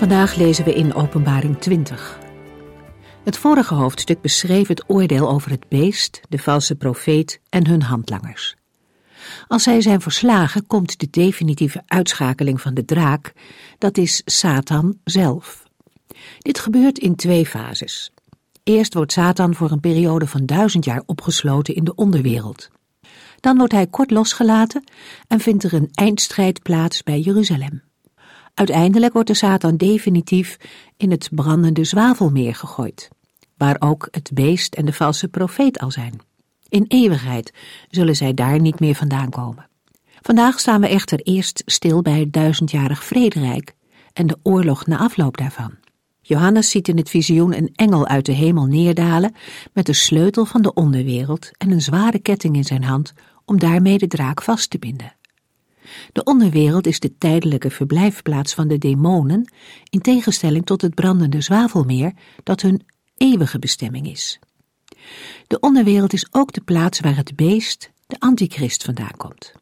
Vandaag lezen we in Openbaring 20. Het vorige hoofdstuk beschreef het oordeel over het beest, de valse profeet en hun handlangers. Als zij zijn verslagen, komt de definitieve uitschakeling van de draak, dat is Satan zelf. Dit gebeurt in twee fases. Eerst wordt Satan voor een periode van duizend jaar opgesloten in de onderwereld. Dan wordt hij kort losgelaten en vindt er een eindstrijd plaats bij Jeruzalem. Uiteindelijk wordt de Satan definitief in het brandende zwavelmeer gegooid, waar ook het beest en de valse profeet al zijn. In eeuwigheid zullen zij daar niet meer vandaan komen. Vandaag staan we echter eerst stil bij het duizendjarig vrederijk en de oorlog na afloop daarvan. Johannes ziet in het visioen een engel uit de hemel neerdalen met de sleutel van de onderwereld en een zware ketting in zijn hand om daarmee de draak vast te binden. De onderwereld is de tijdelijke verblijfplaats van de demonen, in tegenstelling tot het brandende zwavelmeer dat hun eeuwige bestemming is. De onderwereld is ook de plaats waar het beest, de antichrist, vandaan komt.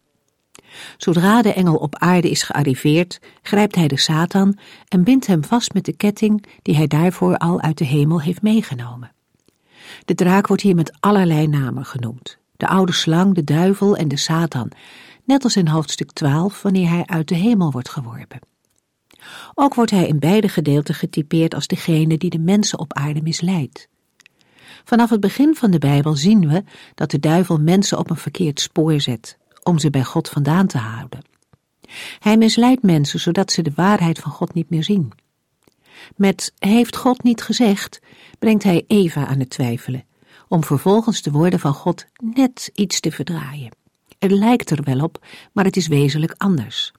Zodra de engel op aarde is gearriveerd, grijpt hij de Satan en bindt hem vast met de ketting die hij daarvoor al uit de hemel heeft meegenomen. De draak wordt hier met allerlei namen genoemd. De oude slang, de duivel en de Satan, net als in hoofdstuk 12 wanneer hij uit de hemel wordt geworpen. Ook wordt hij in beide gedeelten getypeerd als degene die de mensen op aarde misleidt. Vanaf het begin van de Bijbel zien we dat de duivel mensen op een verkeerd spoor zet, om ze bij God vandaan te houden. Hij misleidt mensen zodat ze de waarheid van God niet meer zien. Met heeft God niet gezegd, brengt hij Eva aan het twijfelen, om vervolgens de woorden van God net iets te verdraaien. Het lijkt er wel op, maar het is wezenlijk anders.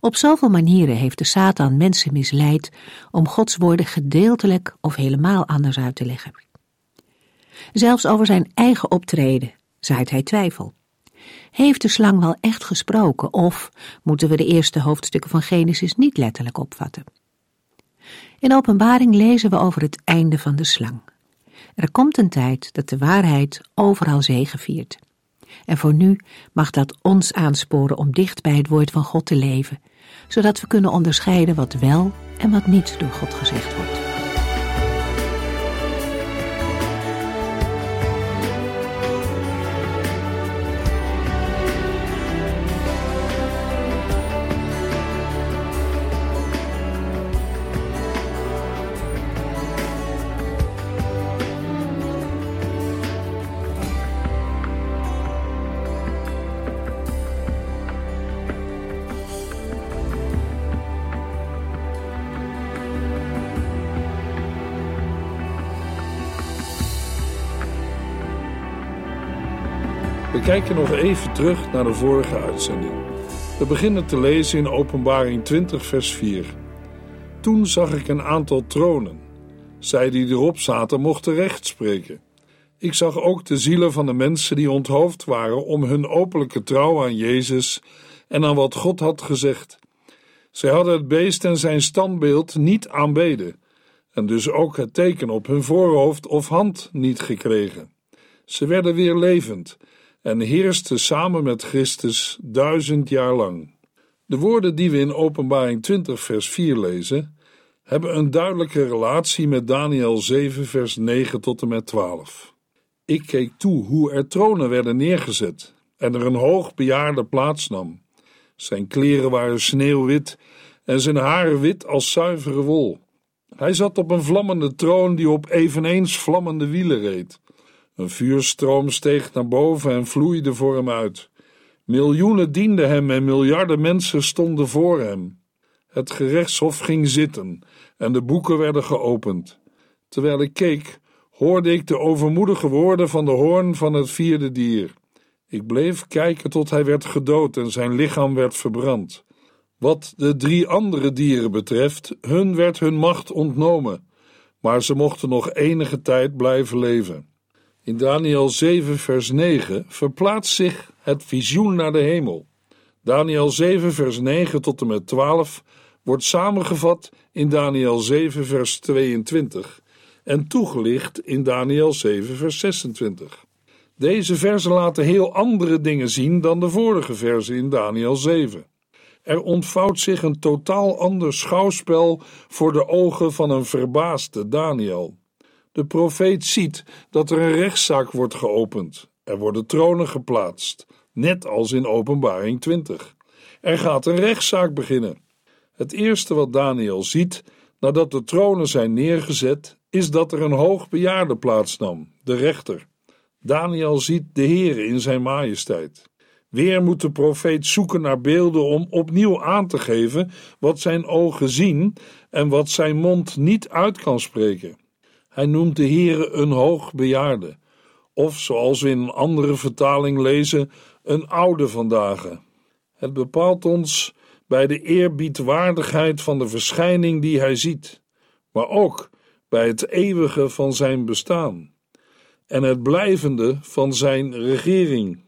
Op zoveel manieren heeft de Satan mensen misleid om Gods woorden gedeeltelijk of helemaal anders uit te leggen. Zelfs over zijn eigen optreden zaait hij twijfel. Heeft de slang wel echt gesproken of moeten we de eerste hoofdstukken van Genesis niet letterlijk opvatten? In openbaring lezen we over het einde van de slang. Er komt een tijd dat de waarheid overal zegeviert. En voor nu mag dat ons aansporen om dicht bij het woord van God te leven, zodat we kunnen onderscheiden wat wel en wat niet door God gezegd wordt. Kijken nog even terug naar de vorige uitzending. We beginnen te lezen in Openbaring 20, vers 4. Toen zag ik een aantal tronen. Zij die erop zaten mochten recht spreken. Ik zag ook de zielen van de mensen die onthoofd waren om hun openlijke trouw aan Jezus en aan wat God had gezegd. Zij hadden het beest en zijn standbeeld niet aanbeden, en dus ook het teken op hun voorhoofd of hand niet gekregen. Ze werden weer levend en heerste samen met Christus duizend jaar lang. De woorden die we in Openbaring 20, vers 4 lezen, hebben een duidelijke relatie met Daniel 7, vers 9 tot en met 12. Ik keek toe hoe er tronen werden neergezet en er een hoogbejaarde plaats nam. Zijn kleren waren sneeuwwit en zijn haren wit als zuivere wol. Hij zat op een vlammende troon die op eveneens vlammende wielen reed. Een vuurstroom steeg naar boven en vloeide voor hem uit. Miljoenen dienden hem en miljarden mensen stonden voor hem. Het gerechtshof ging zitten en de boeken werden geopend. Terwijl ik keek, hoorde ik de overmoedige woorden van de hoorn van het vierde dier. Ik bleef kijken tot hij werd gedood en zijn lichaam werd verbrand. Wat de drie andere dieren betreft, hun werd hun macht ontnomen, maar ze mochten nog enige tijd blijven leven. In Daniel 7, vers 9 verplaatst zich het visioen naar de hemel. Daniel 7, vers 9 tot en met 12 wordt samengevat in Daniel 7, vers 22 en toegelicht in Daniel 7, vers 26. Deze versen laten heel andere dingen zien dan de vorige versen in Daniel 7. Er ontvouwt zich een totaal ander schouwspel voor de ogen van een verbaasde Daniel. De profeet ziet dat er een rechtszaak wordt geopend. Er worden tronen geplaatst, net als in Openbaring 20. Er gaat een rechtszaak beginnen. Het eerste wat Daniel ziet nadat de tronen zijn neergezet, is dat er een hoogbejaarde plaatsnam, de rechter. Daniel ziet de Heer in zijn majesteit. Weer moet de profeet zoeken naar beelden om opnieuw aan te geven wat zijn ogen zien en wat zijn mond niet uit kan spreken. Hij noemt de Heere een hoogbejaarde, of zoals we in een andere vertaling lezen, een oude vandaag. Het bepaalt ons bij de eerbiedwaardigheid van de verschijning die hij ziet, maar ook bij het eeuwige van zijn bestaan en het blijvende van zijn regering.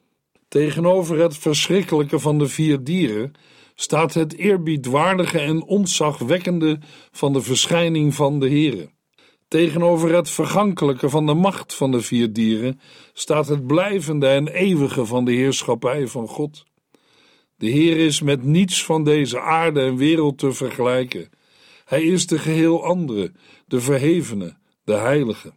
Tegenover het verschrikkelijke van de vier dieren staat het eerbiedwaardige en ontzagwekkende van de verschijning van de Heere. Tegenover het vergankelijke van de macht van de vier dieren staat het blijvende en eeuwige van de heerschappij van God. De Heer is met niets van deze aarde en wereld te vergelijken. Hij is de geheel andere, de verhevene, de heilige.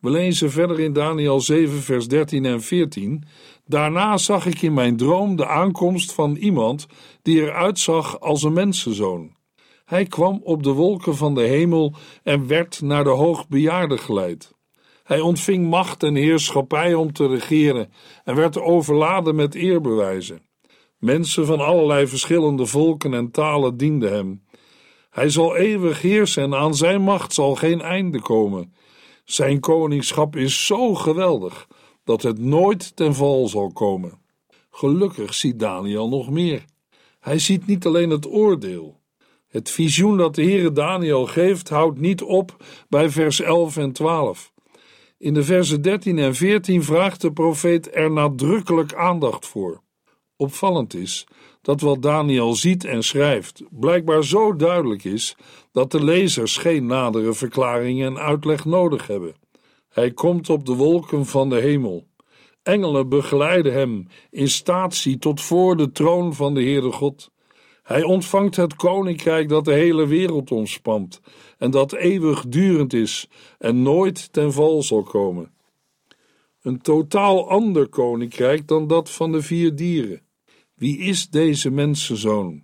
We lezen verder in Daniel 7, vers 13 en 14. Daarna zag ik in mijn droom de aankomst van iemand die eruit zag als een mensenzoon. Hij kwam op de wolken van de hemel en werd naar de hoogbejaarde geleid. Hij ontving macht en heerschappij om te regeren en werd overladen met eerbewijzen. Mensen van allerlei verschillende volken en talen dienden hem. Hij zal eeuwig heersen en aan zijn macht zal geen einde komen. Zijn koningschap is zo geweldig dat het nooit ten val zal komen. Gelukkig ziet Daniel nog meer. Hij ziet niet alleen het oordeel. Het visioen dat de Heere Daniel geeft houdt niet op bij vers 11 en 12. In de versen 13 en 14 vraagt de profeet er nadrukkelijk aandacht voor. Opvallend is dat wat Daniel ziet en schrijft blijkbaar zo duidelijk is dat de lezers geen nadere verklaring en uitleg nodig hebben. Hij komt op de wolken van de hemel. Engelen begeleiden hem in statie tot voor de troon van de Heere God. Hij ontvangt het koninkrijk dat de hele wereld omspant en dat eeuwigdurend is en nooit ten val zal komen. Een totaal ander koninkrijk dan dat van de vier dieren. Wie is deze mensenzoon?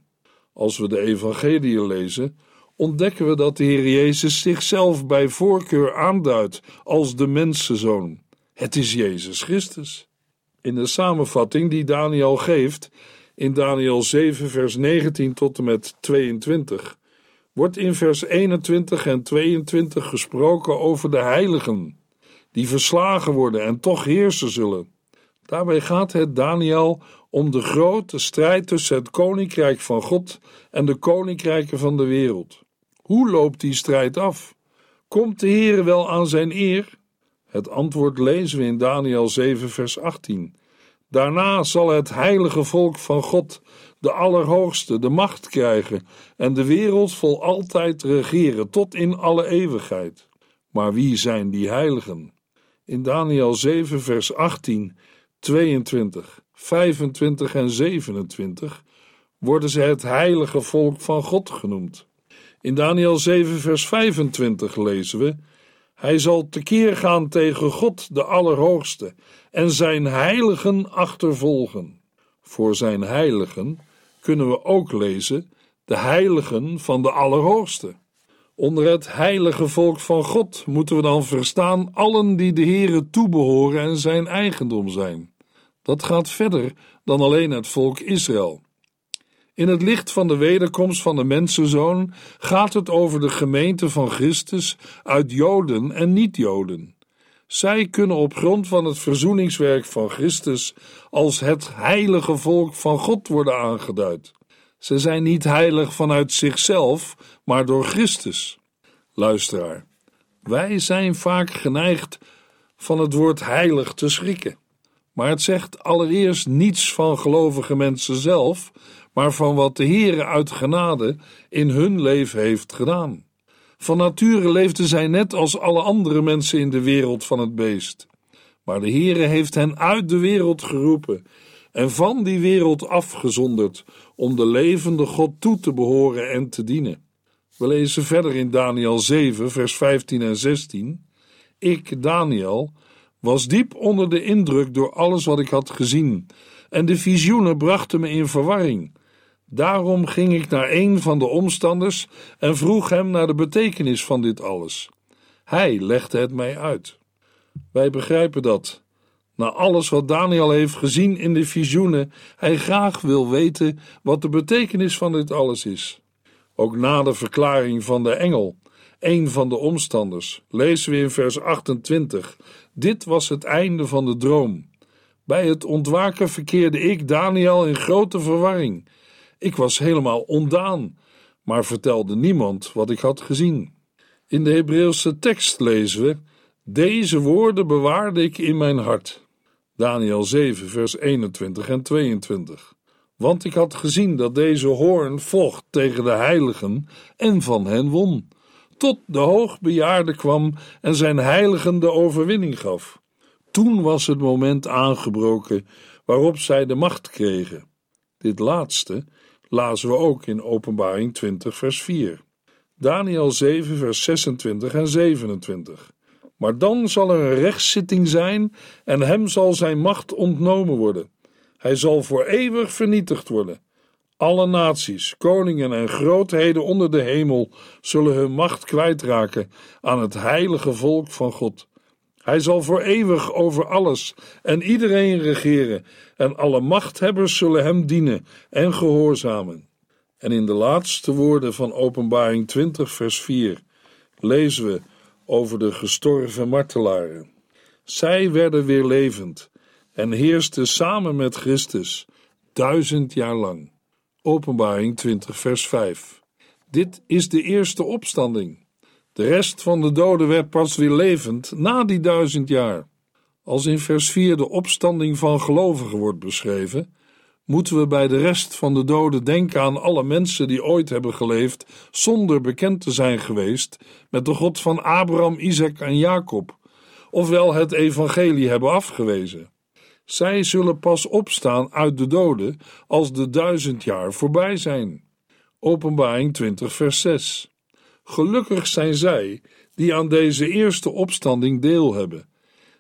Als we de evangelie lezen, ontdekken we dat de Heer Jezus zichzelf bij voorkeur aanduidt als de mensenzoon. Het is Jezus Christus. In de samenvatting die Daniel geeft, in Daniel 7, vers 19 tot en met 22, wordt in vers 21 en 22 gesproken over de heiligen, die verslagen worden en toch heersen zullen. Daarbij gaat het Daniel om de grote strijd tussen het koninkrijk van God en de koninkrijken van de wereld. Hoe loopt die strijd af? Komt de Heer wel aan zijn eer? Het antwoord lezen we in Daniel 7, vers 18. Daarna zal het heilige volk van God, de Allerhoogste, de macht krijgen en de wereld vol altijd regeren tot in alle eeuwigheid. Maar wie zijn die heiligen? In Daniel 7, vers 18, 22, 25 en 27 worden ze het heilige volk van God genoemd. In Daniel 7, vers 25 lezen we: Hij zal tekeer gaan tegen God, de Allerhoogste, en zijn heiligen achtervolgen. Voor zijn heiligen kunnen we ook lezen: de heiligen van de Allerhoogste. Onder het heilige volk van God moeten we dan verstaan allen die de Heere toebehoren en zijn eigendom zijn. Dat gaat verder dan alleen het volk Israël. In het licht van de wederkomst van de mensenzoon gaat het over de gemeente van Christus uit Joden en niet-Joden. Zij kunnen op grond van het verzoeningswerk van Christus als het heilige volk van God worden aangeduid. Ze zijn niet heilig vanuit zichzelf, maar door Christus. Luisteraar, wij zijn vaak geneigd van het woord heilig te schrikken. Maar het zegt allereerst niets van gelovige mensen zelf, maar van wat de Heere uit genade in hun leven heeft gedaan. Van nature leefden zij net als alle andere mensen in de wereld van het beest. Maar de Heere heeft hen uit de wereld geroepen en van die wereld afgezonderd om de levende God toe te behoren en te dienen. We lezen verder in Daniel 7, vers 15 en 16. Ik, Daniel, was diep onder de indruk door alles wat ik had gezien, en de visioenen brachten me in verwarring. Daarom ging ik naar een van de omstanders en vroeg hem naar de betekenis van dit alles. Hij legde het mij uit. Wij begrijpen dat, na alles wat Daniel heeft gezien in de visioenen, hij graag wil weten wat de betekenis van dit alles is. Ook na de verklaring van de engel, een van de omstanders, lezen we in vers 28: Dit was het einde van de droom. Bij het ontwaken verkeerde ik, Daniel, in grote verwarring. Ik was helemaal ondaan, maar vertelde niemand wat ik had gezien. In de Hebreeuwse tekst lezen we: Deze woorden bewaarde ik in mijn hart. Daniel 7, vers 21 en 22. Want ik had gezien dat deze hoorn vocht tegen de heiligen en van hen won, tot de hoogbejaarde kwam en zijn heiligen de overwinning gaf. Toen was het moment aangebroken waarop zij de macht kregen. Dit laatste lazen we ook in Openbaring 20, vers 4. Daniel 7, vers 26 en 27. Maar dan zal er een rechtszitting zijn en hem zal zijn macht ontnomen worden. Hij zal voor eeuwig vernietigd worden. Alle naties, koningen en grootheden onder de hemel zullen hun macht kwijtraken aan het heilige volk van God. Hij zal voor eeuwig over alles en iedereen regeren, en alle machthebbers zullen hem dienen en gehoorzamen. En in de laatste woorden van Openbaring 20, vers 4 lezen we over de gestorven martelaren. Zij werden weer levend en heersten samen met Christus duizend jaar lang. Openbaring 20, vers 5. Dit is de eerste opstanding. De rest van de doden werd pas weer levend na die duizend jaar. Als in vers 4 de opstanding van gelovigen wordt beschreven, moeten we bij de rest van de doden denken aan alle mensen die ooit hebben geleefd zonder bekend te zijn geweest met de God van Abraham, Isaac en Jacob, ofwel het evangelie hebben afgewezen. Zij zullen pas opstaan uit de doden als de duizend jaar voorbij zijn. Openbaring 20, vers 6. Gelukkig zijn zij die aan deze eerste opstanding deel hebben.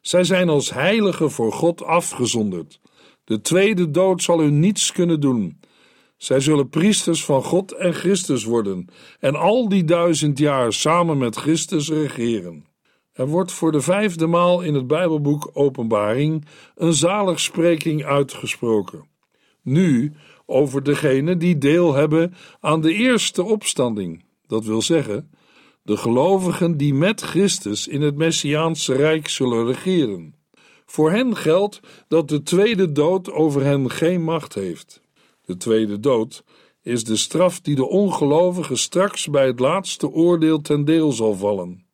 Zij zijn als heiligen voor God afgezonderd de tweede dood zal u niets kunnen doen. Zij zullen priesters van God en Christus worden en al die duizend jaar samen met Christus regeren. Er wordt voor de vijfde maal in het Bijbelboek Openbaring een zaligspreking uitgesproken. Nu over degenen die deel hebben aan de eerste opstanding, dat wil zeggen, de gelovigen die met Christus in het Messiaanse Rijk zullen regeren. Voor hen geldt dat de tweede dood over hen geen macht heeft. De tweede dood is de straf die de ongelovige straks bij het laatste oordeel ten deel zal vallen,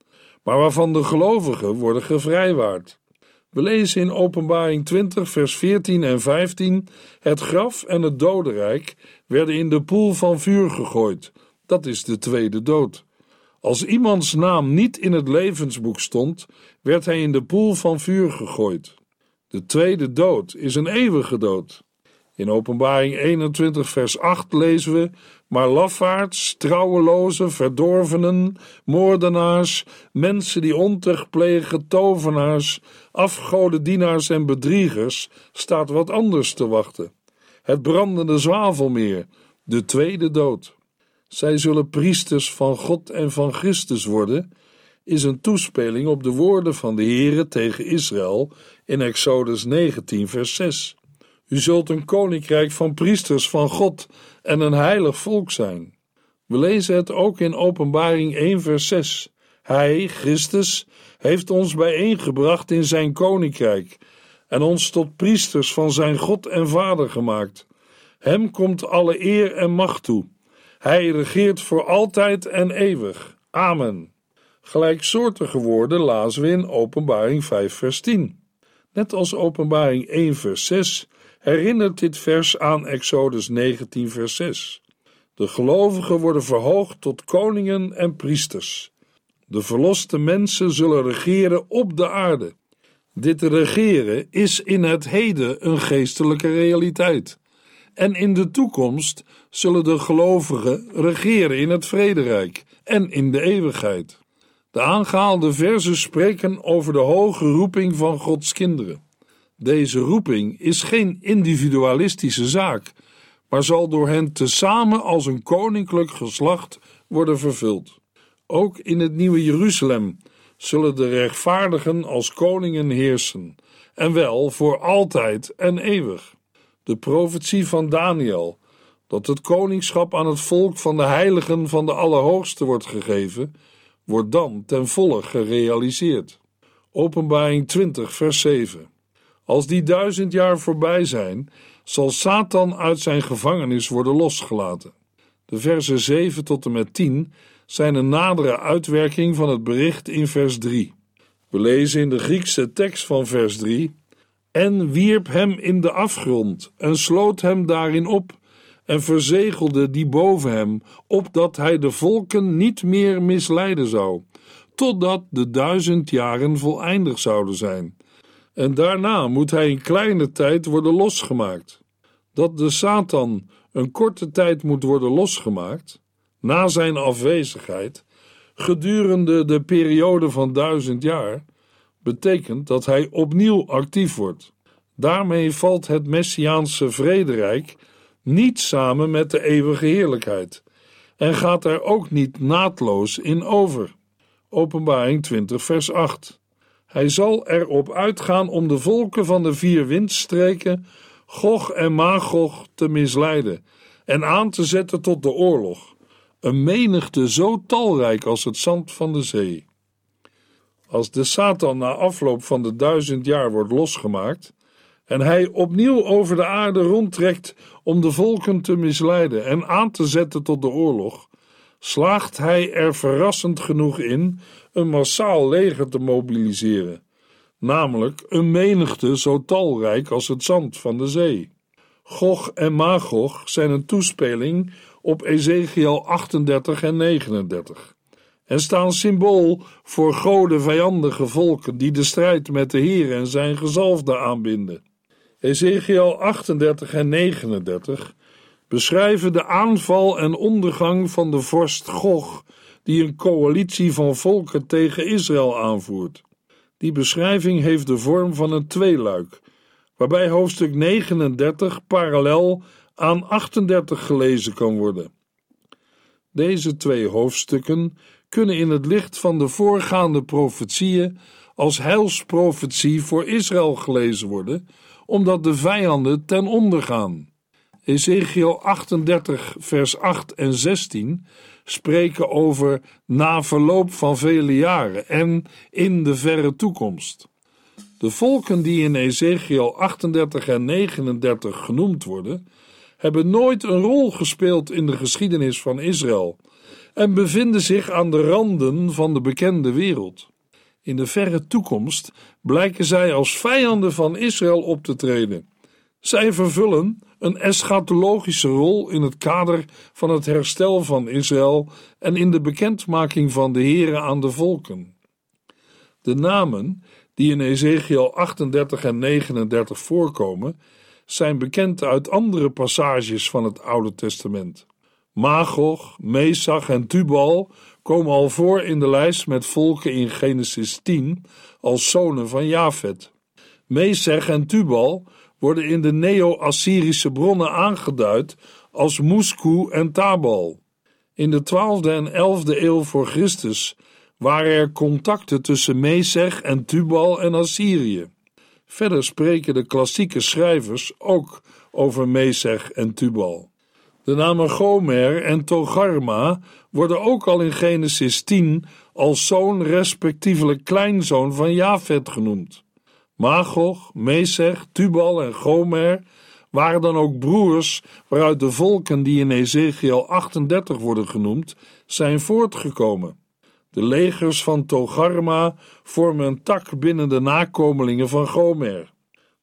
maar waarvan de gelovigen worden gevrijwaard. We lezen in Openbaring 20, vers 14 en 15: Het graf en het dodenrijk werden in de poel van vuur gegooid. Dat is de tweede dood. Als iemands naam niet in het levensboek stond, werd hij in de poel van vuur gegooid. De tweede dood is een eeuwige dood. In Openbaring 21, vers 8 lezen we: Maar lafaards, trouwelozen, verdorvenen, moordenaars, mensen die ontucht plegen, tovenaars, afgodendienaars en bedriegers, staat wat anders te wachten. Het brandende zwavelmeer, de tweede dood. Zij zullen priesters van God en van Christus worden, is een toespeling op de woorden van de Heere tegen Israël in Exodus 19, vers 6. U zult een koninkrijk van priesters van God en een heilig volk zijn. We lezen het ook in Openbaring 1, vers 6. Hij, Christus, heeft ons bijeengebracht in zijn koninkrijk en ons tot priesters van zijn God en Vader gemaakt. Hem komt alle eer en macht toe. Hij regeert voor altijd en eeuwig. Amen. Gelijksoortige woorden lazen we in Openbaring 5, vers 10. Net als Openbaring 1, vers 6 herinnert dit vers aan Exodus 19, vers 6. De gelovigen worden verhoogd tot koningen en priesters. De verloste mensen zullen regeren op de aarde. Dit regeren is in het heden een geestelijke realiteit. En in de toekomst zullen de gelovigen regeren in het vrederijk en in de eeuwigheid. De aangehaalde versen spreken over de hoge roeping van Gods kinderen. Deze roeping is geen individualistische zaak, maar zal door hen tezamen als een koninklijk geslacht worden vervuld. Ook in het nieuwe Jeruzalem zullen de rechtvaardigen als koningen heersen, en wel voor altijd en eeuwig. De profetie van Daniel, dat het koningschap aan het volk van de heiligen van de Allerhoogste wordt gegeven, wordt dan ten volle gerealiseerd. Openbaring 20, vers 7. Als die duizend jaar voorbij zijn, zal Satan uit zijn gevangenis worden losgelaten. De versen 7 tot en met 10 zijn een nadere uitwerking van het bericht in vers 3. We lezen in de Griekse tekst van vers 3: En wierp hem in de afgrond en sloot hem daarin op en verzegelde die boven hem, opdat hij de volken niet meer misleiden zou, totdat de duizend jaren voleindig zouden zijn. En daarna moet hij in kleine tijd worden losgemaakt. Dat de Satan een korte tijd moet worden losgemaakt, na zijn afwezigheid, gedurende de periode van duizend jaar, betekent dat hij opnieuw actief wordt. Daarmee valt het Messiaanse vrederijk niet samen met de eeuwige heerlijkheid en gaat er ook niet naadloos in over. Openbaring 20, vers 8. Hij zal erop uitgaan om de volken van de vier windstreken, Gog en Magog, te misleiden en aan te zetten tot de oorlog, een menigte zo talrijk als het zand van de zee. Als de Satan na afloop van de duizend jaar wordt losgemaakt en hij opnieuw over de aarde rondtrekt om de volken te misleiden en aan te zetten tot de oorlog, slaagt hij er verrassend genoeg in een massaal leger te mobiliseren, namelijk een menigte zo talrijk als het zand van de zee. Gog en Magog zijn een toespeling op Ezekiel 38 en 39 en staan symbool voor goden vijandige volken die de strijd met de Heer en zijn gezalfde aanbinden. Ezekiel 38 en 39 beschrijven de aanval en ondergang van de vorst Gog, die een coalitie van volken tegen Israël aanvoert. Die beschrijving heeft de vorm van een tweeluik, waarbij hoofdstuk 39 parallel aan 38 gelezen kan worden. Deze twee hoofdstukken kunnen in het licht van de voorgaande profetieën als heilsprofetie voor Israël gelezen worden, omdat de vijanden ten onder gaan. Ezekiel 38, vers 8 en 16 spreken over na verloop van vele jaren en in de verre toekomst. De volken die in Ezekiel 38 en 39 genoemd worden, hebben nooit een rol gespeeld in de geschiedenis van Israël en bevinden zich aan de randen van de bekende wereld. In de verre toekomst blijken zij als vijanden van Israël op te treden. Zij vervullen een eschatologische rol in het kader van het herstel van Israël en in de bekendmaking van de Here aan de volken. De namen die in Ezekiel 38 en 39 voorkomen, zijn bekend uit andere passages van het Oude Testament. Magog, Mesach en Tubal komen al voor in de lijst met volken in Genesis 10 als zonen van Jafet. Mesach en Tubal worden in de Neo-Assyrische bronnen aangeduid als Musku en Tabal. In de 12e en 11e eeuw voor Christus waren er contacten tussen Mesech en Tubal en Assyrië. Verder spreken de klassieke schrijvers ook over Mesech en Tubal. De namen Gomer en Togarma worden ook al in Genesis 10 als zoon respectievelijk kleinzoon van Jafet genoemd. Magog, Mesech, Tubal en Gomer Waren dan ook broers waaruit de volken die in Ezekiel 38 worden genoemd, zijn voortgekomen. De legers van Togarma vormen een tak binnen de nakomelingen van Gomer.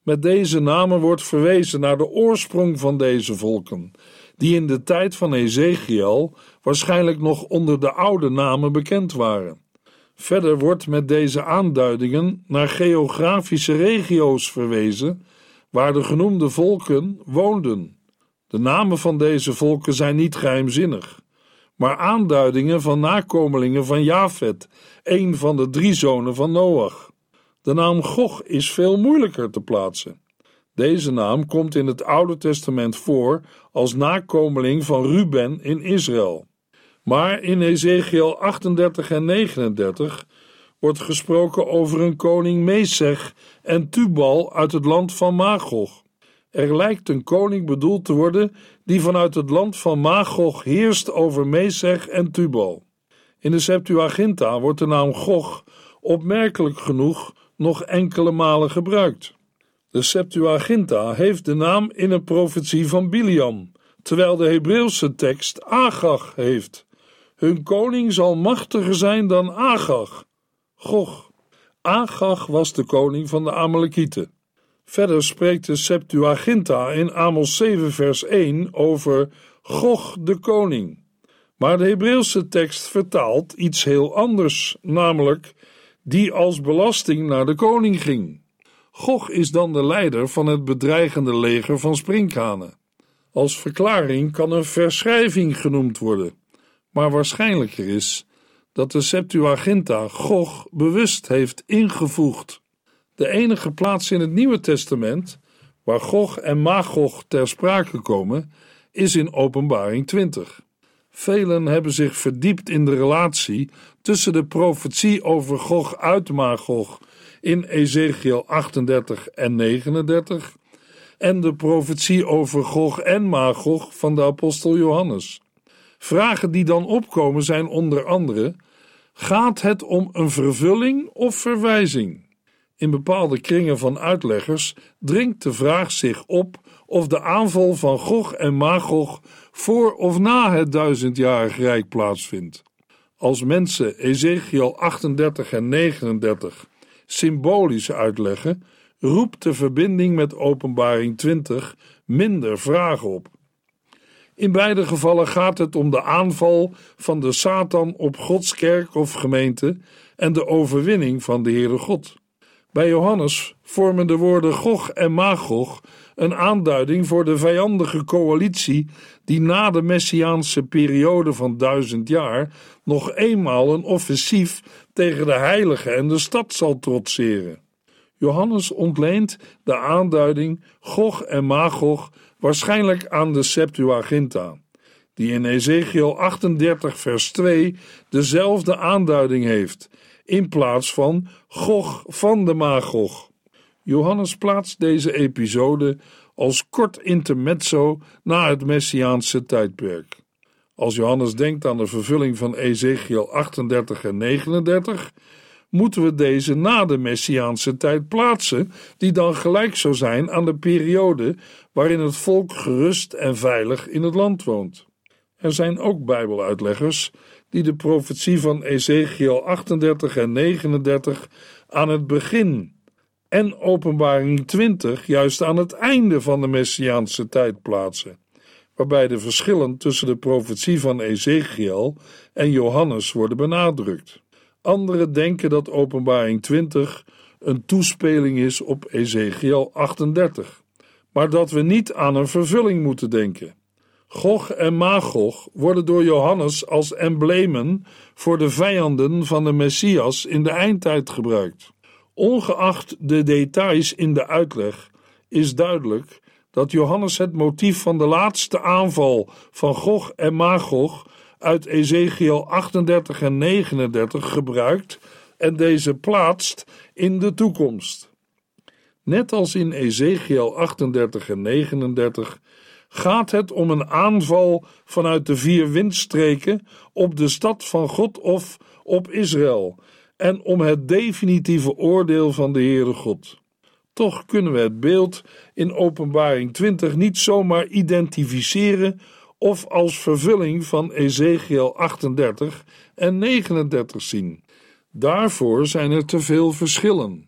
Met deze namen wordt verwezen naar de oorsprong van deze volken, die in de tijd van Ezekiel waarschijnlijk nog onder de oude namen bekend waren. Verder wordt met deze aanduidingen naar geografische regio's verwezen waar de genoemde volken woonden. De namen van deze volken zijn niet geheimzinnig, maar aanduidingen van nakomelingen van Jafet, een van de drie zonen van Noach. De naam Gog is veel moeilijker te plaatsen. Deze naam komt in het Oude Testament voor als nakomeling van Ruben in Israël. Maar in Ezekiel 38 en 39 wordt gesproken over een koning Mesech en Tubal uit het land van Magog. Er lijkt een koning bedoeld te worden die vanuit het land van Magog heerst over Mesech en Tubal. In de Septuaginta wordt de naam Gog opmerkelijk genoeg nog enkele malen gebruikt. De Septuaginta heeft de naam in een profetie van Biliam, terwijl de Hebreeuwse tekst Agag heeft. Hun koning zal machtiger zijn dan Agag. Gog. Agag was de koning van de Amalekieten. Verder spreekt de Septuaginta in Amos 7 vers 1 over Gog de koning. Maar de Hebreeuwse tekst vertaalt iets heel anders, namelijk die als belasting naar de koning ging. Gog is dan de leider van het bedreigende leger van sprinkhanen. Als verklaring kan een verschrijving genoemd worden, maar waarschijnlijker is dat de Septuaginta Gog bewust heeft ingevoegd. De enige plaats in het Nieuwe Testament waar Gog en Magog ter sprake komen, is in Openbaring 20. Velen hebben zich verdiept in de relatie tussen de profetie over Gog uit Magog in Ezekiel 38 en 39 en de profetie over Gog en Magog van de apostel Johannes. Vragen die dan opkomen zijn onder andere: gaat het om een vervulling of verwijzing? In bepaalde kringen van uitleggers dringt de vraag zich op of de aanval van Gog en Magog voor of na het duizendjarig rijk plaatsvindt. Als mensen Ezekiel 38 en 39 symbolisch uitleggen, roept de verbinding met Openbaring 20 minder vragen op. In beide gevallen gaat het om de aanval van de Satan op Gods kerk of gemeente en de overwinning van de Heere God. Bij Johannes vormen de woorden Gog en Magog een aanduiding voor de vijandige coalitie die na de messiaanse periode van duizend jaar nog eenmaal een offensief tegen de heilige en de stad zal trotseren. Johannes ontleent de aanduiding Gog en Magog waarschijnlijk aan de Septuaginta, die in Ezekiel 38 vers 2 dezelfde aanduiding heeft, in plaats van Gog van de Magog. Johannes plaatst deze episode als kort intermezzo na het Messiaanse tijdperk. Als Johannes denkt aan de vervulling van Ezekiel 38 en 39, moeten we deze na de Messiaanse tijd plaatsen, die dan gelijk zou zijn aan de periode waarin het volk gerust en veilig in het land woont. Er zijn ook Bijbeluitleggers die de profetie van Ezekiel 38 en 39 aan het begin en Openbaring 20 juist aan het einde van de Messiaanse tijd plaatsen, waarbij de verschillen tussen de profetie van Ezekiel en Johannes worden benadrukt. Anderen denken dat Openbaring 20 een toespeling is op Ezekiel 38, maar dat we niet aan een vervulling moeten denken. Gog en Magog worden door Johannes als emblemen voor de vijanden van de Messias in de eindtijd gebruikt. Ongeacht de details in de uitleg is duidelijk dat Johannes het motief van de laatste aanval van Gog en Magog uit Ezekiel 38 en 39 gebruikt en deze plaatst in de toekomst. Net als in Ezekiel 38 en 39 gaat het om een aanval vanuit de vier windstreken op de stad van God of op Israël en om het definitieve oordeel van de Heere God. Toch kunnen we het beeld in Openbaring 20 niet zomaar identificeren of als vervulling van Ezekiel 38 en 39 zien. Daarvoor zijn er te veel verschillen.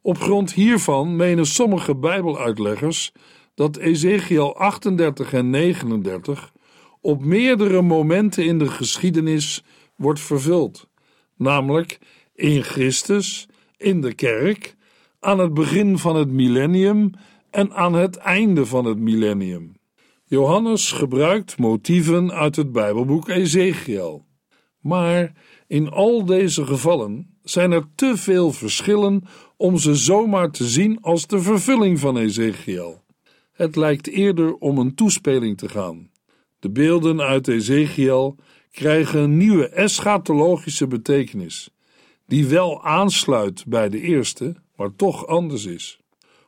Op grond hiervan menen sommige Bijbeluitleggers dat Ezekiel 38 en 39 op meerdere momenten in de geschiedenis wordt vervuld, namelijk in Christus, in de kerk, aan het begin van het millennium en aan het einde van het millennium. Johannes gebruikt motieven uit het Bijbelboek Ezekiel. Maar in al deze gevallen zijn er te veel verschillen om ze zomaar te zien als de vervulling van Ezekiel. Het lijkt eerder om een toespeling te gaan. De beelden uit Ezekiel krijgen een nieuwe eschatologische betekenis, die wel aansluit bij de eerste, maar toch anders is.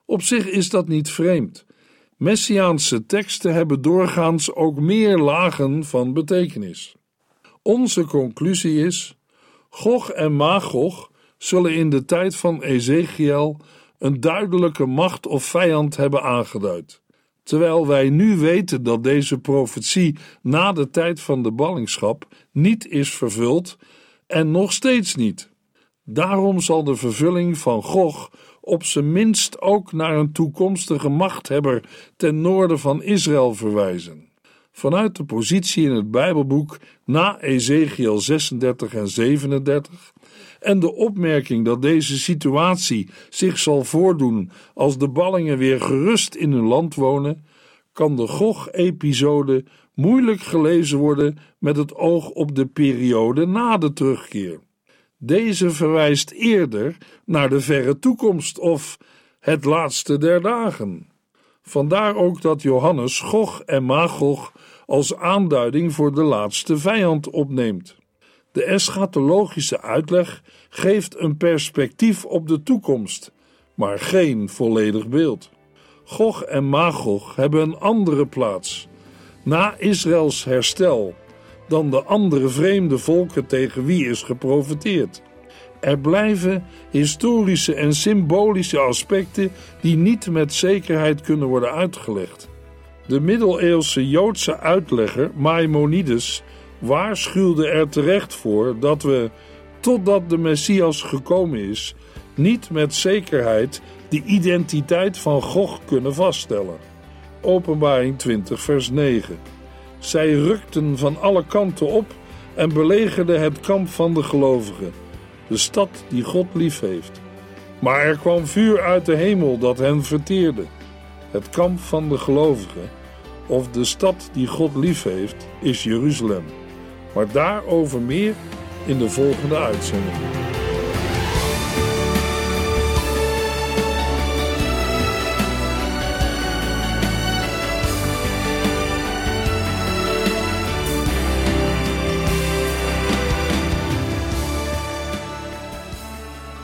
Op zich is dat niet vreemd. Messiaanse teksten hebben doorgaans ook meer lagen van betekenis. Onze conclusie is: Gog en Magog zullen in de tijd van Ezekiel een duidelijke macht of vijand hebben aangeduid. Terwijl wij nu weten dat deze profetie na de tijd van de ballingschap niet is vervuld en nog steeds niet. Daarom zal de vervulling van Gog op zijn minst ook naar een toekomstige machthebber ten noorden van Israël verwijzen. Vanuit de positie in het Bijbelboek na Ezekiel 36 en 37 en de opmerking dat deze situatie zich zal voordoen als de ballingen weer gerust in hun land wonen, kan de Gog-episode moeilijk gelezen worden met het oog op de periode na de terugkeer. Deze verwijst eerder naar de verre toekomst of het laatste der dagen. Vandaar ook dat Johannes Gog en Magog als aanduiding voor de laatste vijand opneemt. De eschatologische uitleg geeft een perspectief op de toekomst, maar geen volledig beeld. Gog en Magog hebben een andere plaats, na Israëls herstel, dan de andere vreemde volken tegen wie is geprofiteerd. Er blijven historische en symbolische aspecten die niet met zekerheid kunnen worden uitgelegd. De middeleeuwse Joodse uitlegger Maimonides waarschuwde er terecht voor dat we, totdat de Messias gekomen is, niet met zekerheid de identiteit van Gog kunnen vaststellen. Openbaring 20, vers 9. Zij rukten van alle kanten op en belegerden het kamp van de gelovigen, de stad die God lief heeft. Maar er kwam vuur uit de hemel dat hen verteerde. Het kamp van de gelovigen, of de stad die God lief heeft, is Jeruzalem. Maar daarover meer in de volgende uitzending.